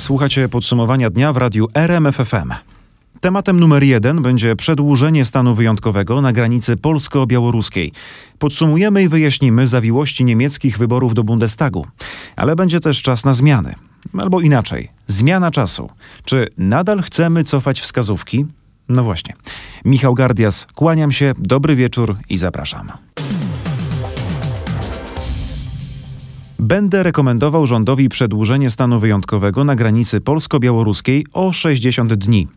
Słuchacie podsumowania dnia w radiu RMFFM. Tematem numer jeden będzie przedłużenie stanu wyjątkowego na granicy polsko-białoruskiej. Podsumujemy i wyjaśnimy zawiłości niemieckich wyborów do Bundestagu. Ale będzie też czas na zmiany. Albo inaczej, zmiana czasu. Czy nadal chcemy cofać wskazówki? No właśnie. Michał Gardias, kłaniam się, dobry wieczór i zapraszam. Będę rekomendował rządowi przedłużenie stanu wyjątkowego na granicy polsko-białoruskiej o 60 dni.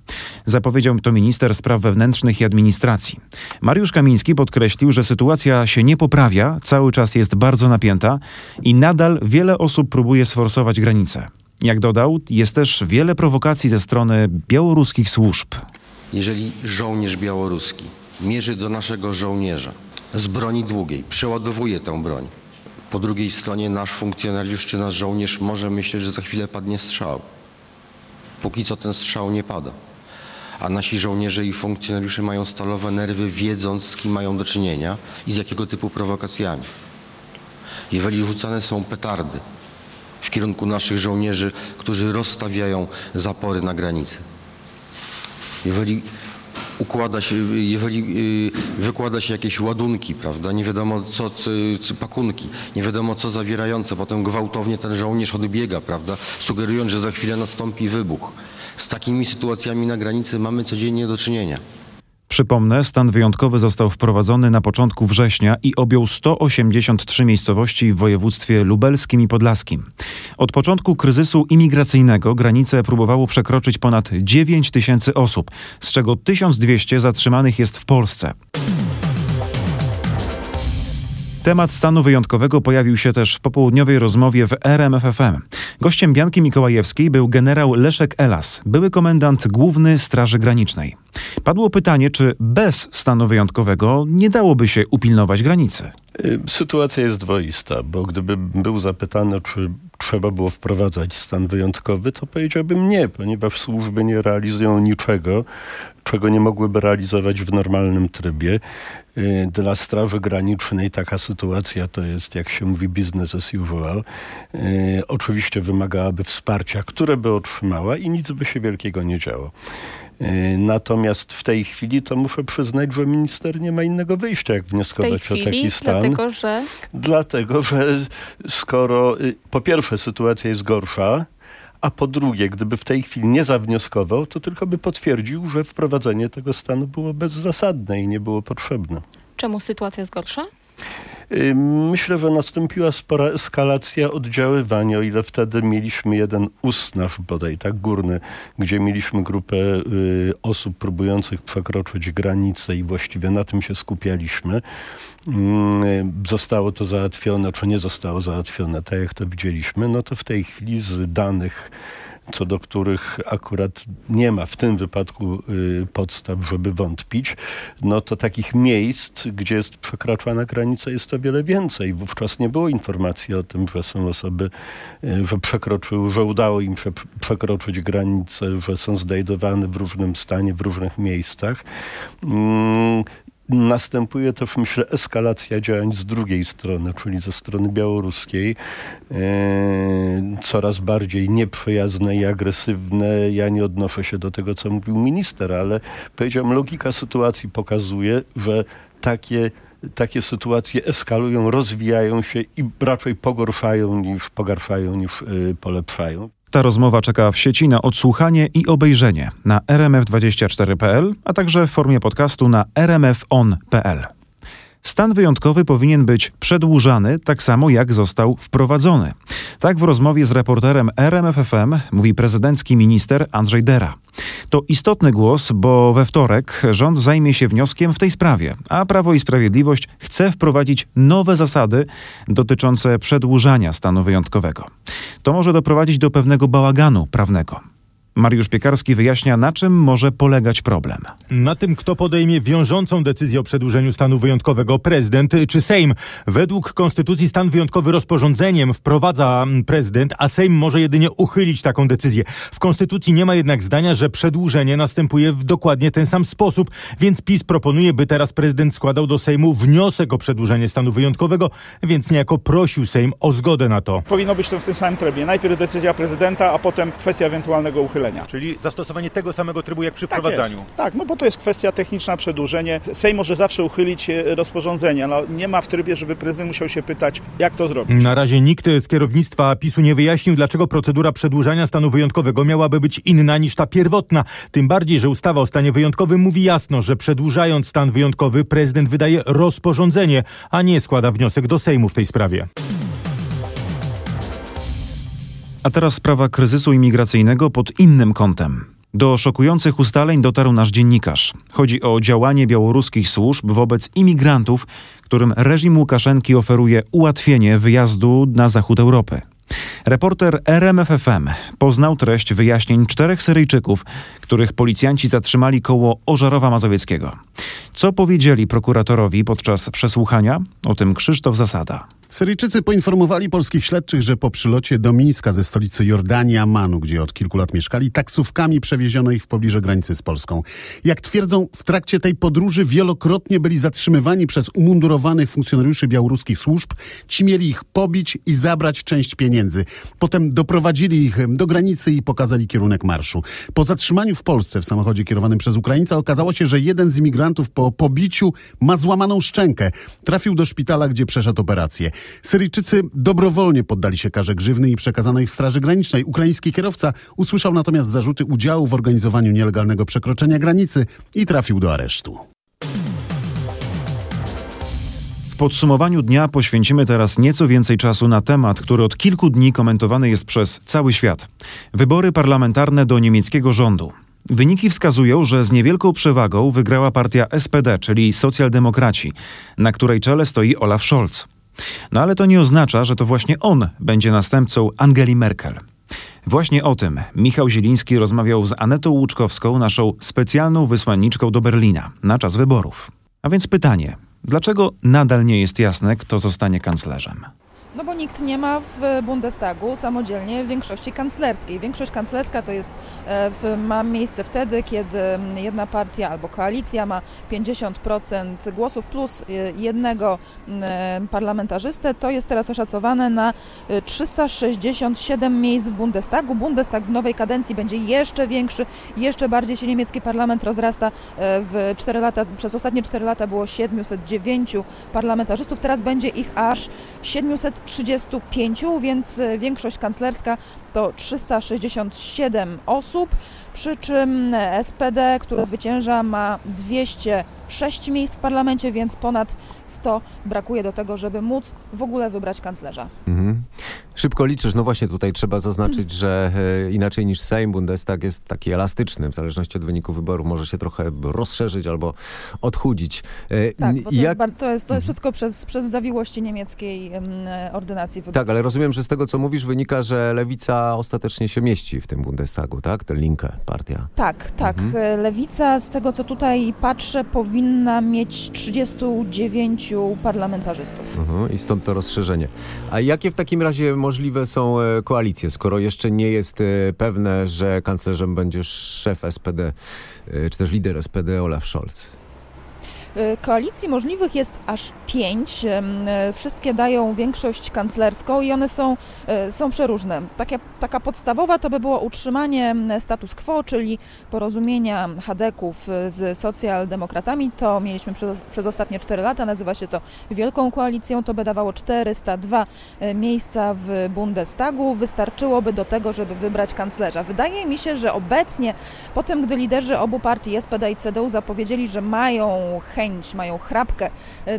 Zapowiedział to minister spraw wewnętrznych i administracji. Mariusz Kamiński podkreślił, że sytuacja się nie poprawia, cały czas jest bardzo napięta i nadal wiele osób próbuje sforsować granice. Jak dodał, jest też wiele prowokacji ze strony białoruskich służb. Jeżeli żołnierz białoruski mierzy do naszego żołnierza z broni długiej, przeładowuje tę broń, po drugiej stronie nasz funkcjonariusz czy nasz żołnierz może myśleć, że za chwilę padnie strzał. Póki co ten strzał nie pada. A nasi żołnierze i funkcjonariusze mają stalowe nerwy, wiedząc z kim mają do czynienia i z jakiego typu prowokacjami. Jeżeli rzucane są petardy w kierunku naszych żołnierzy, którzy rozstawiają zapory na granicy, jeżeli układa się, jeżeli y, wykłada się jakieś ładunki, prawda, nie wiadomo co, co, co, pakunki, nie wiadomo co zawierające, potem gwałtownie ten żołnierz odbiega, prawda, sugerując, że za chwilę nastąpi wybuch. Z takimi sytuacjami na granicy mamy codziennie do czynienia. Przypomnę, stan wyjątkowy został wprowadzony na początku września i objął 183 miejscowości w województwie lubelskim i podlaskim. Od początku kryzysu imigracyjnego granicę próbowało przekroczyć ponad 9 tysięcy osób, z czego 1200 zatrzymanych jest w Polsce. Temat stanu wyjątkowego pojawił się też w popołudniowej rozmowie w RMFFM. Gościem Bianki Mikołajewskiej był generał Leszek Elas, były komendant główny Straży Granicznej. Padło pytanie, czy bez stanu wyjątkowego nie dałoby się upilnować granicy. Y, sytuacja jest dwoista, bo gdyby był zapytany, czy trzeba było wprowadzać stan wyjątkowy, to powiedziałbym nie, ponieważ służby nie realizują niczego, czego nie mogłyby realizować w normalnym trybie. Y, dla Straży Granicznej taka sytuacja to jest, jak się mówi, business as usual. Y, oczywiście wymagałaby wsparcia, które by otrzymała i nic by się wielkiego nie działo. Y, natomiast w tej chwili to muszę przyznać, że minister nie ma innego wyjścia, jak wnioskować o taki stan. Dlatego, że. Dlatego, że skoro po pierwsze sytuacja jest gorsza, a po drugie, gdyby w tej chwili nie zawnioskował, to tylko by potwierdził, że wprowadzenie tego stanu było bezzasadne i nie było potrzebne. Czemu sytuacja jest gorsza? Myślę, że nastąpiła spora eskalacja oddziaływania, o ile wtedy mieliśmy jeden ust nasz bodaj, tak górny, gdzie mieliśmy grupę y, osób próbujących przekroczyć granicę i właściwie na tym się skupialiśmy. Zostało to załatwione, czy nie zostało załatwione, tak jak to widzieliśmy, no to w tej chwili z danych co do których akurat nie ma w tym wypadku y, podstaw, żeby wątpić, no to takich miejsc, gdzie jest przekraczana granica jest o wiele więcej. Wówczas nie było informacji o tym, że są osoby, y, że przekroczyły, że udało im się przekroczyć granicę, że są zdejdowane w różnym stanie, w różnych miejscach. Następuje też, myślę, eskalacja działań z drugiej strony, czyli ze strony białoruskiej, e, coraz bardziej nieprzyjazne i agresywne. Ja nie odnoszę się do tego, co mówił minister, ale powiedziałem, logika sytuacji pokazuje, że takie takie sytuacje eskalują, rozwijają się i raczej pogorszają niż pogarszają, niż y, polepszają. Ta rozmowa czeka w sieci na odsłuchanie i obejrzenie na rmf24.pl, a także w formie podcastu na rmfon.pl. Stan wyjątkowy powinien być przedłużany tak samo jak został wprowadzony. Tak w rozmowie z reporterem RMFFM mówi prezydencki minister Andrzej Dera. To istotny głos, bo we wtorek rząd zajmie się wnioskiem w tej sprawie, a Prawo i Sprawiedliwość chce wprowadzić nowe zasady dotyczące przedłużania stanu wyjątkowego. To może doprowadzić do pewnego bałaganu prawnego. Mariusz Piekarski wyjaśnia, na czym może polegać problem. Na tym, kto podejmie wiążącą decyzję o przedłużeniu stanu wyjątkowego, prezydent czy Sejm. Według Konstytucji stan wyjątkowy rozporządzeniem wprowadza mm, prezydent, a Sejm może jedynie uchylić taką decyzję. W Konstytucji nie ma jednak zdania, że przedłużenie następuje w dokładnie ten sam sposób, więc PiS proponuje, by teraz prezydent składał do Sejmu wniosek o przedłużenie stanu wyjątkowego, więc niejako prosił Sejm o zgodę na to. Powinno być to w tym samym trybie. Najpierw decyzja prezydenta, a potem kwestia ewentualnego uchylenia. Czyli zastosowanie tego samego trybu jak przy Tak jest. Tak, no bo to jest kwestia techniczna, przedłużenie. Sejm może zawsze uchylić e, rozporządzenia. No, nie ma w trybie, żeby prezydent musiał się pytać, jak to zrobić. Na razie nikt z kierownictwa PiSu nie wyjaśnił, dlaczego procedura przedłużania stanu wyjątkowego miałaby być inna niż ta pierwotna. Tym bardziej, że ustawa o stanie wyjątkowym mówi jasno, że przedłużając stan wyjątkowy prezydent wydaje rozporządzenie, a nie składa wniosek do Sejmu w tej sprawie. A teraz sprawa kryzysu imigracyjnego pod innym kątem. Do szokujących ustaleń dotarł nasz dziennikarz. Chodzi o działanie białoruskich służb wobec imigrantów, którym reżim Łukaszenki oferuje ułatwienie wyjazdu na zachód Europy. Reporter RMFFM poznał treść wyjaśnień czterech Syryjczyków, których policjanci zatrzymali koło Ożarowa Mazowieckiego. Co powiedzieli prokuratorowi podczas przesłuchania? O tym Krzysztof Zasada. Syryjczycy poinformowali polskich śledczych, że po przylocie do Mińska ze stolicy Jordanii Amanu, gdzie od kilku lat mieszkali, taksówkami przewieziono ich w pobliże granicy z Polską. Jak twierdzą, w trakcie tej podróży wielokrotnie byli zatrzymywani przez umundurowanych funkcjonariuszy białoruskich służb. Ci mieli ich pobić i zabrać część pieniędzy. Potem doprowadzili ich do granicy i pokazali kierunek marszu. Po zatrzymaniu w Polsce w samochodzie kierowanym przez Ukraińca okazało się, że jeden z imigrantów po pobiciu ma złamaną szczękę. Trafił do szpitala, gdzie przeszedł operację. Syryjczycy dobrowolnie poddali się karze grzywny i przekazano ich Straży Granicznej. Ukraiński kierowca usłyszał natomiast zarzuty udziału w organizowaniu nielegalnego przekroczenia granicy i trafił do aresztu. W podsumowaniu dnia poświęcimy teraz nieco więcej czasu na temat, który od kilku dni komentowany jest przez cały świat. Wybory parlamentarne do niemieckiego rządu. Wyniki wskazują, że z niewielką przewagą wygrała partia SPD, czyli socjaldemokraci, na której czele stoi Olaf Scholz. No ale to nie oznacza, że to właśnie on będzie następcą Angeli Merkel. Właśnie o tym Michał Zieliński rozmawiał z Anetą Łuczkowską, naszą specjalną wysłanniczką do Berlina na czas wyborów. A więc pytanie, dlaczego nadal nie jest jasne, kto zostanie kanclerzem? No bo nikt nie ma w Bundestagu samodzielnie większości kanclerskiej. Większość kanclerska to jest, e, ma miejsce wtedy, kiedy jedna partia albo koalicja ma 50% głosów plus e, jednego e, parlamentarzystę. To jest teraz oszacowane na 367 miejsc w Bundestagu. Bundestag w nowej kadencji będzie jeszcze większy, jeszcze bardziej się niemiecki parlament rozrasta. W 4 lata, przez ostatnie 4 lata było 709 parlamentarzystów, teraz będzie ich aż 700 35, więc e, większość kanclerska to 367 osób, przy czym SPD, które zwycięża, ma 206 miejsc w parlamencie, więc ponad 100 brakuje do tego, żeby móc w ogóle wybrać kanclerza. Mhm. Szybko liczysz, no właśnie tutaj trzeba zaznaczyć, że e, inaczej niż Sejm, Bundestag jest taki elastyczny, w zależności od wyniku wyborów może się trochę rozszerzyć albo odchudzić. E, tak, to, Jak... jest, to, jest, to jest wszystko przez, przez zawiłości niemieckiej ordynacji wyborów. Tak, ale rozumiem, że z tego co mówisz wynika, że lewica ostatecznie się mieści w tym Bundestagu, tak? Tę linkę partia. Tak, tak. Mhm. Lewica, z tego co tutaj patrzę, powinna mieć 39 parlamentarzystów. Mhm. I stąd to rozszerzenie. A jakie w takim razie możliwe są e, koalicje, skoro jeszcze nie jest e, pewne, że kanclerzem będzie szef SPD, e, czy też lider SPD Olaf Scholz? Y, koalicji możliwych jest aż pięć. Y, wszystkie dają większość kanclerską i one są, y, są przeróżne. Taka, taka podstawowa to by było utrzymanie status quo, czyli porozumienia Hadeków z socjaldemokratami. To mieliśmy przez, przez ostatnie 4 lata. Nazywa się to Wielką Koalicją. To by dawało 402 miejsca w Bundestagu. Wystarczyłoby do tego, żeby wybrać kanclerza. Wydaje mi się, że obecnie, po tym gdy liderzy obu partii, SPD i CDU, zapowiedzieli, że mają chęć mają chrapkę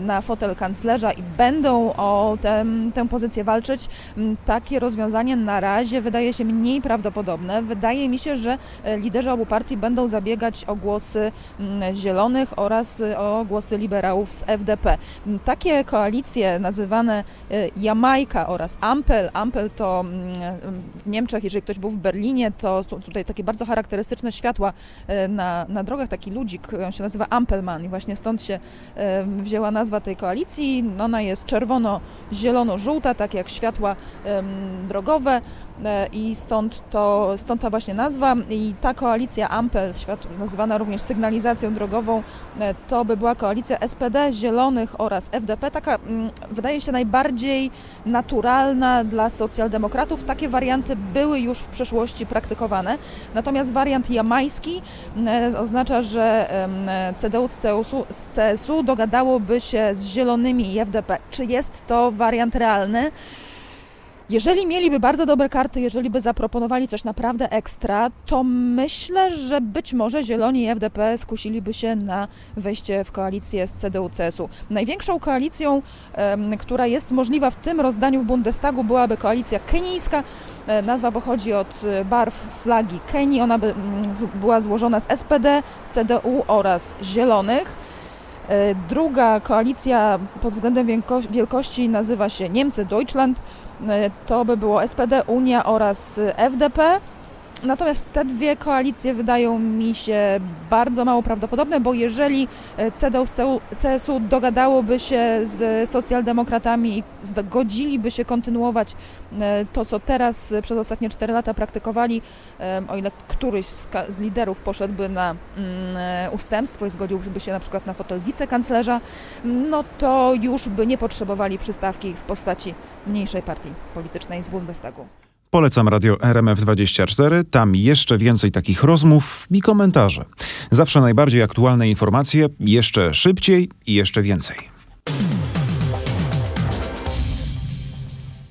na fotel kanclerza i będą o tę, tę pozycję walczyć, takie rozwiązanie na razie wydaje się mniej prawdopodobne. Wydaje mi się, że liderzy obu partii będą zabiegać o głosy zielonych oraz o głosy liberałów z FDP. Takie koalicje nazywane Jamajka oraz Ampel, Ampel to w Niemczech, jeżeli ktoś był w Berlinie, to są tutaj takie bardzo charakterystyczne światła e, na, na drogach, taki ludzik, on się nazywa Ampelman i właśnie stąd się e, wzięła nazwa tej koalicji. Ona jest czerwono-zielono-żółta, tak jak światła drogowe. E, i stąd, to, stąd ta właśnie nazwa. I ta koalicja Ampel, nazywana również sygnalizacją drogową, e, to by była koalicja SPD, Zielonych oraz FDP, taka mm, wydaje się najbardziej naturalna dla socjaldemokratów. Takie warianty były już w przeszłości praktykowane. Natomiast wariant jamański e, oznacza, że CDU z CSU, z CSU dogadałoby się z Zielonymi i FDP. Czy jest to wariant realny? Jeżeli mieliby bardzo dobre karty, jeżeli by zaproponowali coś naprawdę ekstra, to myślę, że być może Zieloni i FDP skusiliby się na wejście w koalicję z CDU-CSU. Największą koalicją, która jest możliwa w tym rozdaniu w Bundestagu, byłaby koalicja kenijska. E, nazwa pochodzi od e, barw flagi Kenii. Ona by mm, była złożona z SPD, CDU oraz Zielonych. E, druga koalicja pod względem wielkości nazywa się Niemcy Deutschland. E, to by było SPD, Unia oraz FDP. Natomiast te dwie koalicje wydają mi się bardzo mało prawdopodobne, bo jeżeli e, CDU CSU dogadałoby się z socjaldemokratami i zgodziliby się kontynuować e, to, co teraz przez ostatnie 4 lata praktykowali, o ile któryś z liderów poszedłby na mm, ustępstwo i zgodziłby się na przykład na fotel wicekanclerza, no to już by nie potrzebowali przystawki w postaci mniejszej partii politycznej z Bundestagu. Polecam radio RMF24, tam jeszcze więcej takich rozmów i komentarzy. Zawsze najbardziej aktualne informacje, jeszcze szybciej i jeszcze więcej.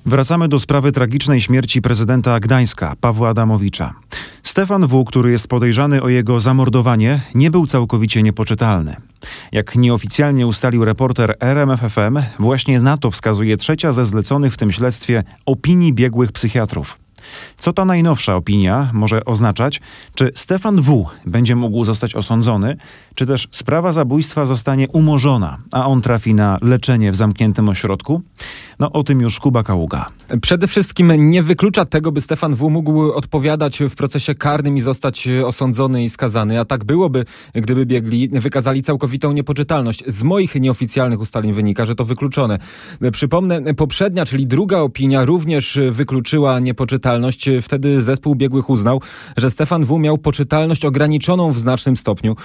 Wracamy do sprawy tragicznej śmierci prezydenta Gdańska, Pawła Adamowicza. Stefan W., który jest podejrzany o jego zamordowanie, nie był całkowicie niepoczytalny. Jak nieoficjalnie ustalił reporter RMFFM, właśnie na to wskazuje trzecia ze zleconych w tym śledztwie opinii biegłych psychiatrów. Co ta najnowsza opinia może oznaczać? Czy Stefan W. będzie mógł zostać osądzony, czy też sprawa zabójstwa zostanie umorzona, a on trafi na leczenie w zamkniętym ośrodku? No o tym już Kuba Kaługa. Przede wszystkim nie wyklucza tego, by Stefan W. mógł odpowiadać w procesie karnym i zostać osądzony i skazany, a tak byłoby, gdyby biegli wykazali całkowitą niepoczytalność. Z moich nieoficjalnych ustaleń wynika, że to wykluczone. Przypomnę, poprzednia, czyli druga opinia również wykluczyła niepoczytalność. Wtedy zespół biegłych uznał, że Stefan W. miał poczytalność ograniczoną w znacznym stopniu,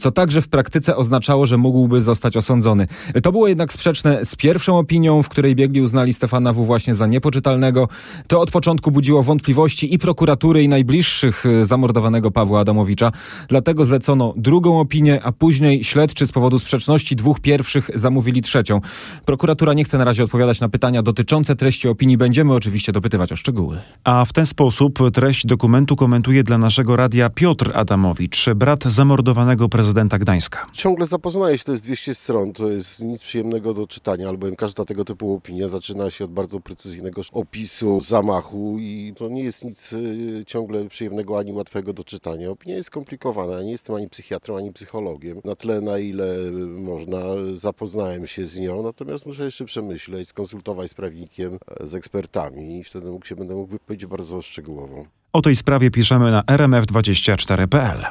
co także w praktyce oznaczało, że mógłby zostać osądzony. To było jednak sprzeczne z pierwszą opinią, w której biegli uznali Stefana W. właśnie za niepoczytalnego. To od początku budziło wątpliwości i prokuratury i najbliższych e, zamordowanego Pawła Adamowicza. Dlatego zlecono drugą opinię, a później śledczy z powodu sprzeczności dwóch pierwszych zamówili trzecią. Prokuratura nie chce na razie odpowiadać na pytania dotyczące treści opinii. Będziemy oczywiście dopytywać o szczegóły. A w ten sposób treść dokumentu komentuje dla naszego radia Piotr Adamowicz, brat zamordowanego prezydenta Gdańska. Ciągle zapoznaje się, to jest 200 stron, to jest nic przyjemnego do czytania, albowiem każda tego typu opinia zaczyna się od bardzo precyzyjnego opisu zamachu i to nie jest nic y, ciągle przyjemnego ani łatwego do czytania. Opinia jest skomplikowana. Ja nie jestem ani psychiatrą, ani psychologiem. Na tyle, na ile można, zapoznałem się z nią, natomiast muszę jeszcze przemyśleć, skonsultować z prawnikiem, z ekspertami i wtedy mógł się będę mógł wypowiedzieć bardzo szczegółowo. O tej sprawie piszemy na rmf24.pl.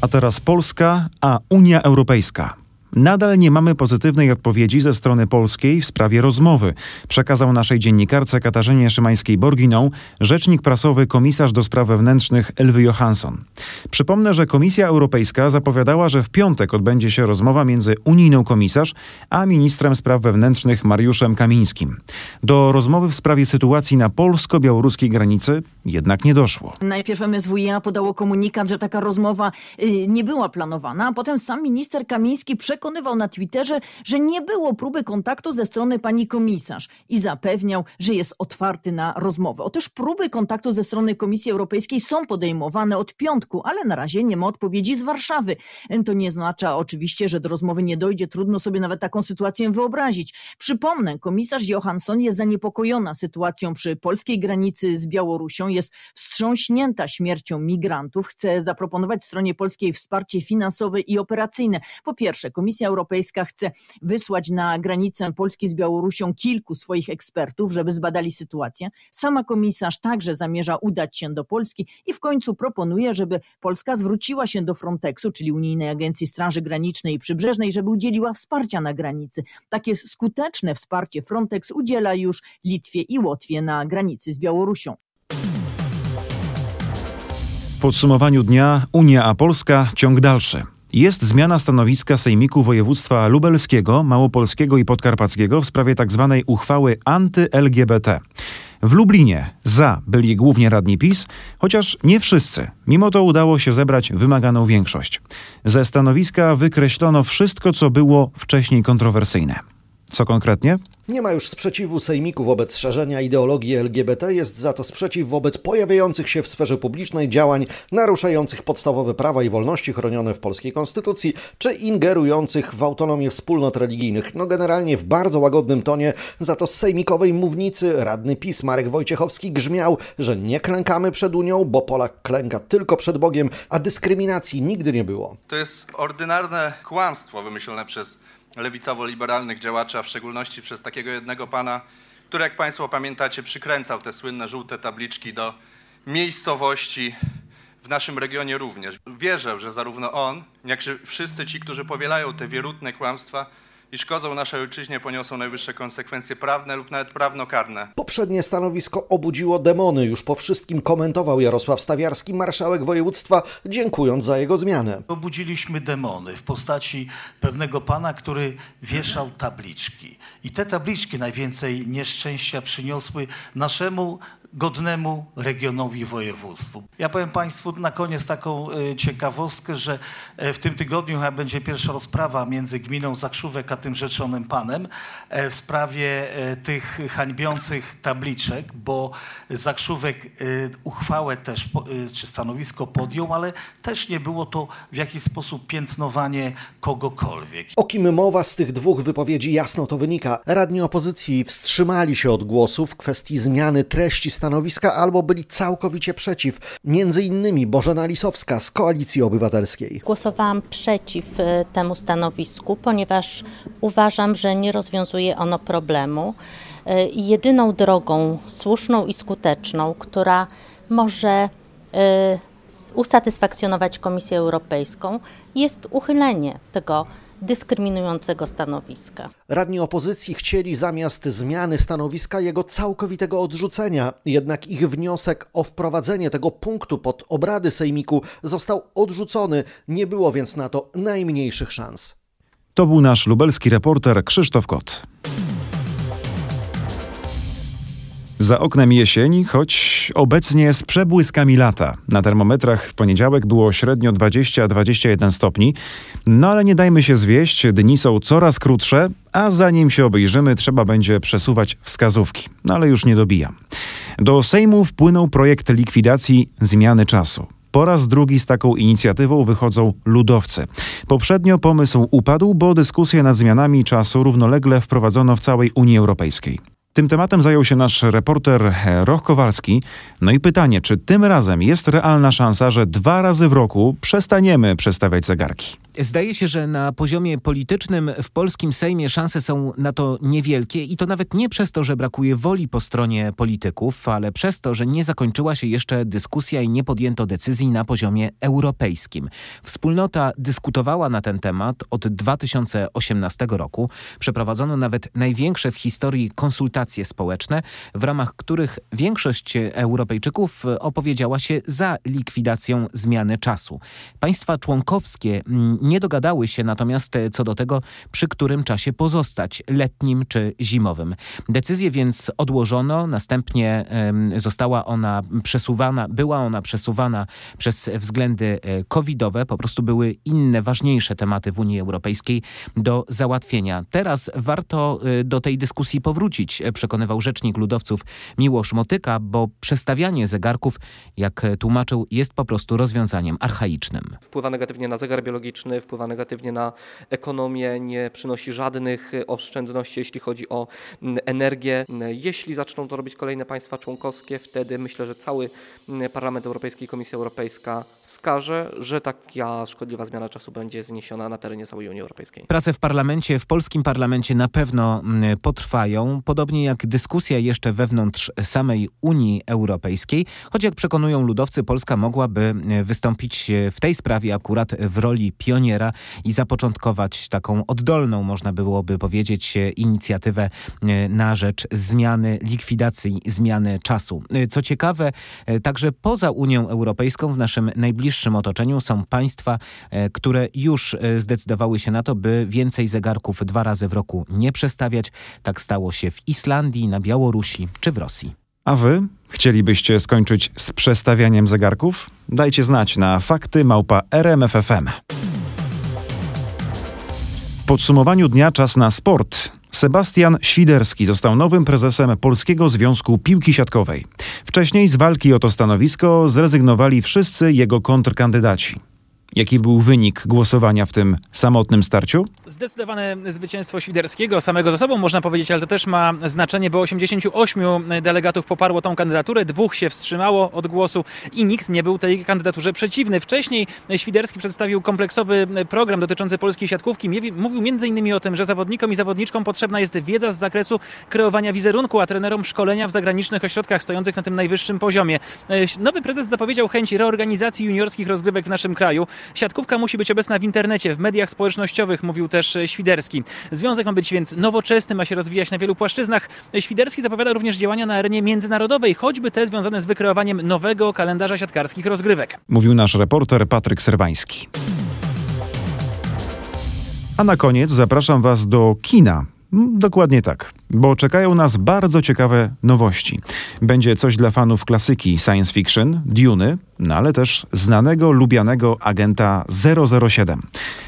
A teraz Polska, a Unia Europejska. Nadal nie mamy pozytywnej odpowiedzi ze strony polskiej w sprawie rozmowy, przekazał naszej dziennikarce Katarzynie Szymańskiej-Borginą rzecznik prasowy komisarz do spraw wewnętrznych Elwy Johansson. Przypomnę, że Komisja Europejska zapowiadała, że w piątek odbędzie się rozmowa między unijną komisarz a ministrem spraw wewnętrznych Mariuszem Kamińskim. Do rozmowy w sprawie sytuacji na polsko-białoruskiej granicy jednak nie doszło. Najpierw MSWiA podało komunikat, że taka rozmowa y, nie była planowana, a potem sam minister Kamiński przekonywał na Twitterze, że nie było próby kontaktu ze strony pani komisarz i zapewniał, że jest otwarty na rozmowę. Otóż próby kontaktu ze strony Komisji Europejskiej są podejmowane od piątku, ale na razie nie ma odpowiedzi z Warszawy. To nie oznacza oczywiście, że do rozmowy nie dojdzie. Trudno sobie nawet taką sytuację wyobrazić. Przypomnę, komisarz Johansson jest zaniepokojona sytuacją przy polskiej granicy z Białorusią, jest wstrząśnięta śmiercią migrantów, chce zaproponować stronie polskiej wsparcie finansowe i operacyjne. Po pierwsze, Komisja Europejska chce wysłać na granicę Polski z Białorusią kilku swoich ekspertów, żeby zbadali sytuację. Sama komisarz także zamierza udać się do Polski i w końcu proponuje, żeby Polska zwróciła się do Frontexu, czyli Unijnej Agencji Straży Granicznej i Przybrzeżnej, żeby udzieliła wsparcia na granicy. Takie skuteczne wsparcie Frontex udziela już Litwie i Łotwie na granicy z Białorusią. W podsumowaniu dnia Unia a Polska ciąg dalszy. Jest zmiana stanowiska Sejmiku Województwa Lubelskiego, Małopolskiego i Podkarpackiego w sprawie tzw. Tak uchwały anty-LGBT. W Lublinie za byli głównie radni PiS, chociaż nie wszyscy. Mimo to udało się zebrać wymaganą większość. Ze stanowiska wykreślono wszystko, co było wcześniej kontrowersyjne. Co konkretnie? Nie ma już sprzeciwu sejmiku wobec szerzenia ideologii LGBT, jest za to sprzeciw wobec pojawiających się w sferze publicznej działań naruszających podstawowe prawa i wolności chronione w polskiej konstytucji, czy ingerujących w autonomię wspólnot religijnych. No generalnie w bardzo łagodnym tonie, za to z sejmikowej mównicy radny PiS Marek Wojciechowski grzmiał, że nie klękamy przed Unią, bo Polak klęka tylko przed Bogiem, a dyskryminacji nigdy nie było. To jest ordynarne kłamstwo wymyślone przez lewicowo-liberalnych działaczy, a w szczególności przez takiego jednego pana, który, jak Państwo pamiętacie, przykręcał te słynne żółte tabliczki do miejscowości w naszym regionie również. Wierzę, że zarówno on, jak i wszyscy ci, którzy powielają te wierutne kłamstwa, i szkodzą naszej ojczyźnie, poniosą najwyższe konsekwencje prawne lub nawet prawnokarne. Poprzednie stanowisko obudziło demony. Już po wszystkim komentował Jarosław Stawiarski, marszałek województwa, dziękując za jego zmianę. Obudziliśmy demony w postaci pewnego pana, który wieszał tabliczki. I te tabliczki najwięcej nieszczęścia przyniosły naszemu godnemu regionowi województwu. Ja powiem Państwu na koniec taką e, ciekawostkę, że e, w tym tygodniu będzie pierwsza rozprawa między gminą Zakrzówek a tym rzeczonym panem e, w sprawie tych hańbiących tabliczek, bo Zakrzówek uchwałę też, czy stanowisko podjął, ale też nie było to w jakiś sposób piętnowanie kogokolwiek. O kim mowa z tych dwóch wypowiedzi jasno to wynika. Radni opozycji wstrzymali się od głosu w kwestii zmiany treści stanowiska albo byli całkowicie przeciw. Między innymi Bożena Lisowska z Koalicji Obywatelskiej. Głosowałam przeciw e, temu stanowisku, ponieważ uważam, że nie rozwiązuje ono problemu. E, I jedyną drogą słuszną i skuteczną, która może e, usatysfakcjonować Komisję Europejską, jest uchylenie tego dyskryminującego stanowiska. Radni opozycji chcieli zamiast zmiany stanowiska jego całkowitego odrzucenia, jednak ich wniosek o wprowadzenie tego punktu pod obrady sejmiku został odrzucony, nie było więc na to najmniejszych szans. To był nasz lubelski reporter Krzysztof Kot. Za oknem jesień, choć obecnie z przebłyskami lata. Na termometrach w poniedziałek było średnio 20-21 stopni. No ale nie dajmy się zwieść, dni są coraz krótsze, a zanim się obejrzymy, trzeba będzie przesuwać wskazówki. No ale już nie dobijam. Do Sejmu wpłynął projekt likwidacji zmiany czasu. Po raz drugi z taką inicjatywą wychodzą ludowcy. Poprzednio pomysł upadł, bo dyskusje nad zmianami czasu równolegle wprowadzono w całej Unii Europejskiej. Tym tematem zajął się nasz reporter Roch Kowalski. No i pytanie, czy tym razem jest realna szansa, że dwa razy w roku przestaniemy przestawiać zegarki? Zdaje się, że na poziomie politycznym w polskim Sejmie szanse są na to niewielkie i to nawet nie przez to, że brakuje woli po stronie polityków, ale przez to, że nie zakończyła się jeszcze dyskusja i nie podjęto decyzji na poziomie europejskim. Wspólnota dyskutowała na ten temat od 2018 roku. Przeprowadzono nawet największe w historii konsultacje społeczne, w ramach których większość Europejczyków opowiedziała się za likwidacją zmiany czasu. Państwa członkowskie mm, nie dogadały się natomiast co do tego, przy którym czasie pozostać, letnim czy zimowym. Decyzję więc odłożono, następnie została ona przesuwana, była ona przesuwana przez względy e, covidowe, po prostu były inne, ważniejsze tematy w Unii Europejskiej do załatwienia. Teraz warto e, do tej dyskusji powrócić, e, przekonywał rzecznik ludowców Miłosz Motyka, bo przestawianie zegarków, jak tłumaczył, jest po prostu rozwiązaniem archaicznym. Wpływa negatywnie na zegar biologiczny, wpływa negatywnie na ekonomię, nie przynosi żadnych oszczędności, jeśli chodzi o energię. Jeśli zaczną to robić kolejne państwa członkowskie, wtedy myślę, że cały Parlament Europejski i Komisja Europejska wskaże, że taka szkodliwa zmiana czasu będzie zniesiona na terenie całej Unii Europejskiej. Prace w parlamencie, w polskim parlamencie na pewno potrwają, podobnie jak dyskusja jeszcze wewnątrz samej Unii Europejskiej, choć jak przekonują ludowcy, Polska mogłaby wystąpić w tej sprawie akurat w roli pioniera i zapoczątkować taką oddolną, można byłoby powiedzieć, inicjatywę na rzecz zmiany, likwidacji zmiany czasu. Co ciekawe, także poza Unią Europejską w naszym najbliższym otoczeniu są państwa, e, które już e, zdecydowały się na to, by więcej zegarków dwa razy w roku nie przestawiać. Tak stało się w Islandii, na Białorusi czy w Rosji. A wy chcielibyście skończyć z przestawianiem zegarków? Dajcie znać na fakty małpa RMFFM. W podsumowaniu dnia czas na sport. Sebastian Świderski został nowym prezesem Polskiego Związku Piłki Siatkowej. Wcześniej z walki o to stanowisko zrezygnowali wszyscy jego kontrkandydaci. Jaki był wynik głosowania w tym samotnym starciu? Zdecydowane zwycięstwo Świderskiego, samego ze sobą można powiedzieć, ale to też ma znaczenie, bo 88 delegatów poparło tą kandydaturę, dwóch się wstrzymało od głosu i nikt nie był tej kandydaturze przeciwny. Wcześniej Świderski przedstawił kompleksowy program dotyczący polskiej siatkówki. Mówił m.in. o tym, że zawodnikom i zawodniczkom potrzebna jest wiedza z zakresu kreowania wizerunku, a trenerom szkolenia w zagranicznych ośrodkach stojących na tym najwyższym poziomie. Nowy prezes zapowiedział chęć reorganizacji juniorskich rozgrywek w naszym kraju. Siatkówka musi być obecna w internecie, w mediach społecznościowych, mówił też Świderski. Związek ma być więc nowoczesny, ma się rozwijać na wielu płaszczyznach. Świderski zapowiada również działania na arenie międzynarodowej, choćby te związane z wykreowaniem nowego kalendarza siatkarskich rozgrywek. Mówił nasz reporter Patryk Serwański. A na koniec zapraszam Was do kina. Mm, dokładnie tak, bo czekają nas bardzo ciekawe nowości. Będzie coś dla fanów klasyki science fiction, Duny, no ale też znanego, lubianego agenta 007.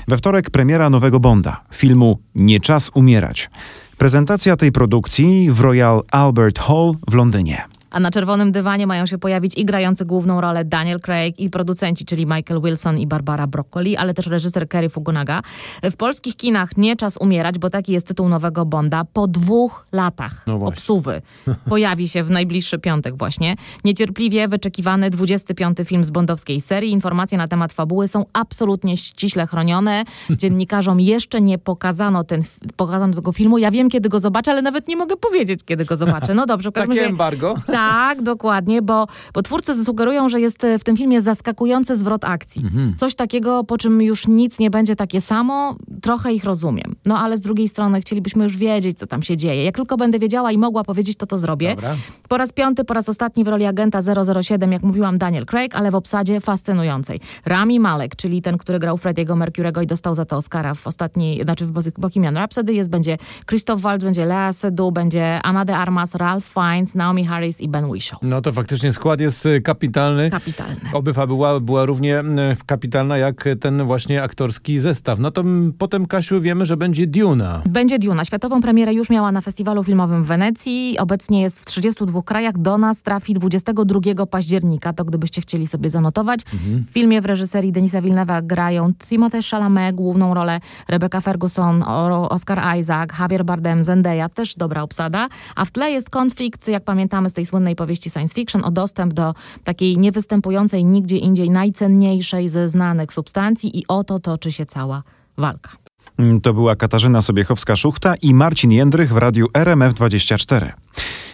We wtorek premiera nowego Bonda, filmu Nie czas umierać. Prezentacja tej produkcji w Royal Albert Hall w Londynie. A na czerwonym dywanie mają się pojawić i grający główną rolę Daniel Craig i producenci, czyli Michael Wilson i Barbara Broccoli, ale też reżyser Kerry Fukunaga. W polskich kinach nie czas umierać, bo taki jest tytuł nowego Bonda. Po dwóch latach no obsuwy pojawi się w najbliższy piątek właśnie. Niecierpliwie wyczekiwany 25. film z bondowskiej serii. Informacje na temat fabuły są absolutnie ściśle chronione. Dziennikarzom jeszcze nie pokazano, ten, pokazano tego filmu. Ja wiem, kiedy go zobaczę, ale nawet nie mogę powiedzieć, kiedy go zobaczę. No dobrze. Takie embargo? Tak, dokładnie, bo, bo twórcy sugerują, że jest w tym filmie zaskakujący zwrot akcji. Mhm. Coś takiego, po czym już nic nie będzie takie samo, trochę ich rozumiem. No ale z drugiej strony chcielibyśmy już wiedzieć, co tam się dzieje. Jak tylko będę wiedziała i mogła powiedzieć, to to zrobię. Dobra. Po raz piąty, po raz ostatni w roli agenta 007, jak mówiłam, Daniel Craig, ale w obsadzie fascynującej. Rami Malek, czyli ten, który grał Frediego Mercurego i dostał za to Oscara w ostatniej, znaczy w Bohemian Rhapsody, jest, będzie Christoph Waltz, będzie Lea Seydoux, będzie Anna de Armas, Ralph Fiennes, Naomi Harris i Ben Whishaw. No to faktycznie skład jest y, kapitalny. Kapitalny. Oby fabuła była równie y, kapitalna jak ten właśnie aktorski zestaw. No to potem, Kasiu, wiemy, że będzie Duna. Będzie Duna. Światową premierę już miała na festiwalu filmowym w Wenecji. Obecnie jest w 32 krajach. Do nas trafi 22 października. To gdybyście chcieli sobie zanotować. Mhm. W filmie w reżyserii Denisa Villeneuve'a grają Timothée Chalamet, główną rolę Rebecca Ferguson, Oscar Isaac, Javier Bardem, Zendaya. Też dobra obsada. A w tle jest konflikt, jak pamiętamy z tej słynnej powieści science fiction, o dostęp do takiej niewystępującej nigdzie indziej najcenniejszej ze znanych substancji i o to toczy się cała walka. Mm, to była Katarzyna Sobiechowska-Szuchta i Marcin Jędrych w radiu RMF24.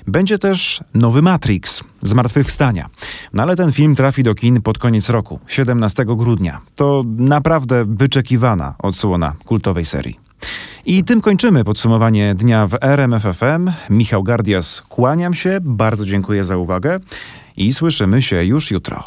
Będzie też nowy Matrix, Zmartwychwstania. No ale ten film trafi do kin pod koniec roku, 17 grudnia. To naprawdę wyczekiwana odsłona kultowej serii. I tym kończymy podsumowanie dnia w RMFFM. Michał Gardias, kłaniam się, bardzo dziękuję za uwagę i słyszymy się już jutro.